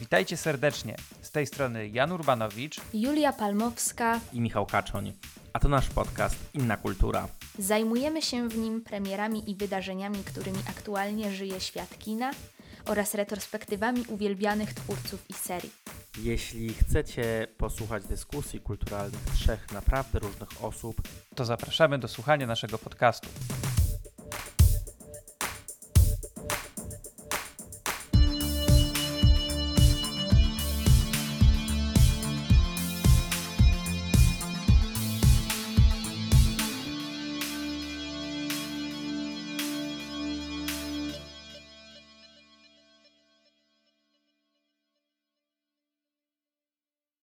Witajcie serdecznie. Z tej strony Jan Urbanowicz. Julia Palmowska. i Michał Kaczoń. A to nasz podcast Inna Kultura. Zajmujemy się w nim premierami i wydarzeniami, którymi aktualnie żyje świat kina oraz retrospektywami uwielbianych twórców i serii. Jeśli chcecie posłuchać dyskusji kulturalnych trzech naprawdę różnych osób, To zapraszamy do słuchania naszego podcastu.